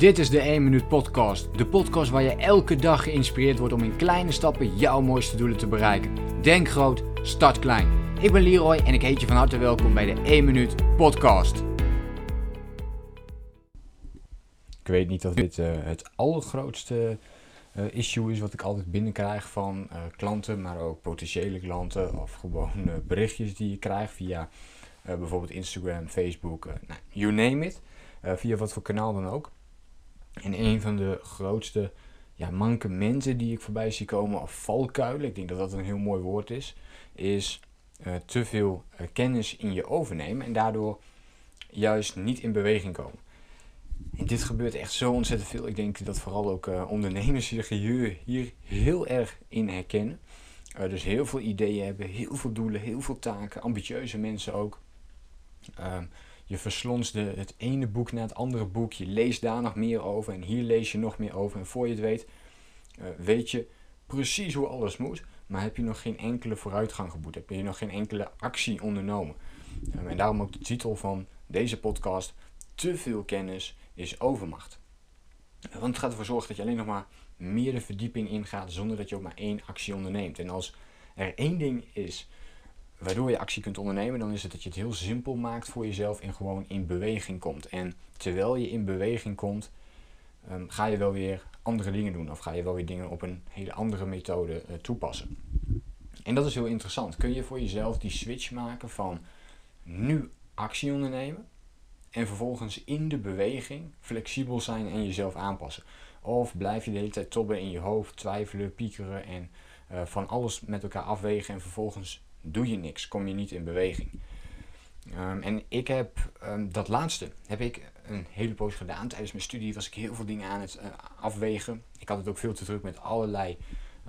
Dit is de 1 Minuut Podcast. De podcast waar je elke dag geïnspireerd wordt om in kleine stappen jouw mooiste doelen te bereiken. Denk groot, start klein. Ik ben Leroy en ik heet je van harte welkom bij de 1 Minuut Podcast. Ik weet niet of dit uh, het allergrootste uh, issue is wat ik altijd binnenkrijg van uh, klanten, maar ook potentiële klanten of gewoon berichtjes die je krijgt via bijvoorbeeld Instagram, Facebook, nou, you name it. via wat voor kanaal dan ook. En een van de grootste ja, mankementen die ik voorbij zie komen, of valkuilen, ik denk dat dat een heel mooi woord is, is uh, te veel uh, kennis in je overnemen en daardoor juist niet in beweging komen. En dit gebeurt echt zo ontzettend veel. Ik denk dat vooral ook uh, ondernemers zich hier, hier heel erg in herkennen. dus heel veel ideeën hebben, heel veel doelen, heel veel taken, ambitieuze mensen ook. Ehm, je verslonsde het ene boek na het andere boek. Je leest daar nog meer over en hier lees je nog meer over. En voor je het weet, uh, weet je precies hoe alles moet. Maar heb je nog geen enkele vooruitgang geboet. Heb je nog geen enkele actie ondernomen. Um, en daarom ook de titel van deze podcast. Te veel kennis is overmacht. Want het gaat ervoor zorgen dat je alleen nog maar meer de verdieping ingaat zonder dat je ook maar één actie onderneemt. En als er één ding is waardoor je actie kunt ondernemen, dan is het dat je het heel simpel maakt voor jezelf en gewoon in beweging komt. En terwijl je in beweging komt, um, ga je wel weer andere dingen doen of ga je wel weer dingen op een hele andere methode uh, toepassen. En dat is heel interessant. Kun je voor jezelf die switch maken van nu actie ondernemen en vervolgens in de beweging flexibel zijn en jezelf aanpassen? Of blijf je de hele tijd tobben in je hoofd, twijfelen, piekeren en uh, van alles met elkaar afwegen en vervolgens doe je niks, kom je niet in beweging. Um, en ik heb um, dat laatste heb ik een hele poos gedaan. Tijdens mijn studie was ik heel veel dingen aan het uh, afwegen. Ik had het ook veel te druk met allerlei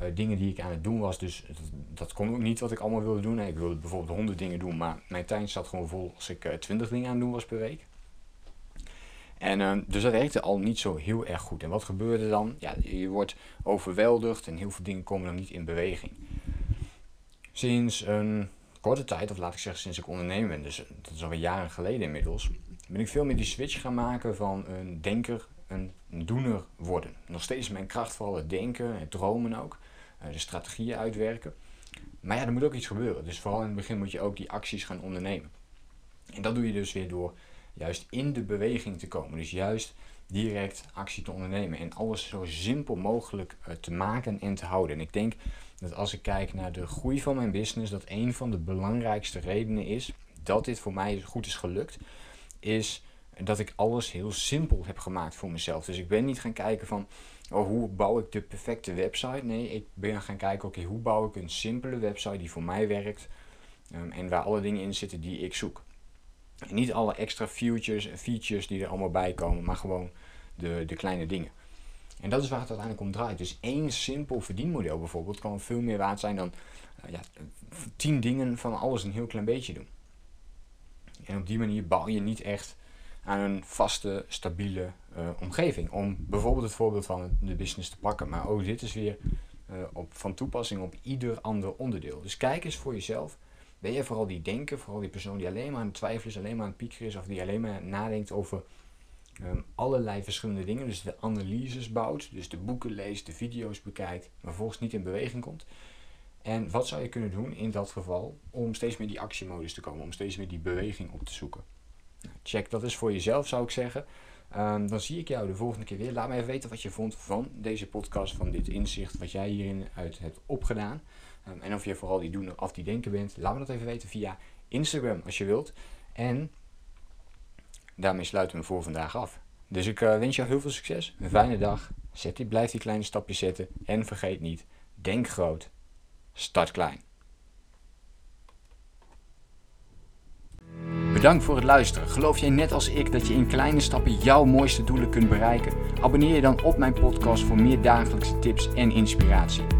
uh, dingen die ik aan het doen was. Dus dat, dat, kon ook niet wat ik allemaal wilde doen. Ik wilde bijvoorbeeld honderd dingen doen, maar mijn tijd zat gewoon vol als ik uh, twintig dingen aan het doen was per week. En uh, dus dat werkte al niet zo heel erg goed. En wat gebeurde dan? Ja, je wordt overweldigd en heel veel dingen komen dan niet in beweging. Sinds een korte tijd, of laat ik zeggen sinds ik ondernemer ben, dus dat is alweer jaren geleden inmiddels, ben ik veel meer die switch gaan maken van een denker, een doener worden. Nog steeds mijn kracht vooral het denken, het dromen ook, eh, de strategieën uitwerken. Maar ja, er moet ook iets gebeuren. Dus vooral in het begin moet je ook die acties gaan ondernemen. En dat doe je dus weer door juist in de beweging te komen. Dus juist direct actie te ondernemen en alles zo simpel mogelijk uh, te maken en te houden. En ik denk dat als ik kijk naar de groei van mijn business, dat een van de belangrijkste redenen is dat dit voor mij goed is gelukt, is dat ik alles heel simpel heb gemaakt voor mezelf. Dus ik ben niet gaan kijken van oh, hoe bouw ik de perfecte website. Nee, ik ben gaan kijken, oké, hoe bouw ik een simpele website die voor mij werkt um, en waar alle dingen in zitten die ik zoek. Niet alle extra features, features die er allemaal bij komen, maar gewoon de, de kleine dingen. En dat is waar het uiteindelijk om draait. Dus één simpel verdienmodel bijvoorbeeld kan veel meer waard zijn dan uh, ja, tien dingen van alles een heel klein beetje doen. En op die manier bouw je niet echt aan een vaste, stabiele uh, omgeving. Om bijvoorbeeld het voorbeeld van de business te pakken. Maar ook dit is weer uh, op, van toepassing op ieder ander onderdeel. Dus kijk eens voor jezelf. Ben je vooral die denker, vooral die persoon die alleen maar aan het twijfelen is, alleen maar aan het piekeren is, of die alleen maar nadenkt over um, allerlei verschillende dingen. Dus de analyses bouwt, dus de boeken leest, de video's bekijkt, maar volgens niet in beweging komt. En wat zou je kunnen doen in dat geval om steeds meer die actiemodus te komen, om steeds meer die beweging op te zoeken? Nou, check dat is voor jezelf, zou ik zeggen. Um, dan zie ik jou de volgende keer weer. Laat me even weten wat je vond van deze podcast, van dit inzicht, wat jij hierin uit hebt opgedaan. Um, en of je vooral die doen of die denken bent. Laat me dat even weten via Instagram als je wilt. En daarmee sluiten we voor vandaag af. Dus ik uh, wens jou heel veel succes, een fijne dag. Zet die, blijf die kleine stapjes zetten. En vergeet niet, denk groot, start klein. Bedankt voor het luisteren. Geloof jij net als ik dat je in kleine stappen jouw mooiste doelen kunt bereiken? Abonneer je dan op mijn podcast voor meer dagelijkse tips en inspiratie.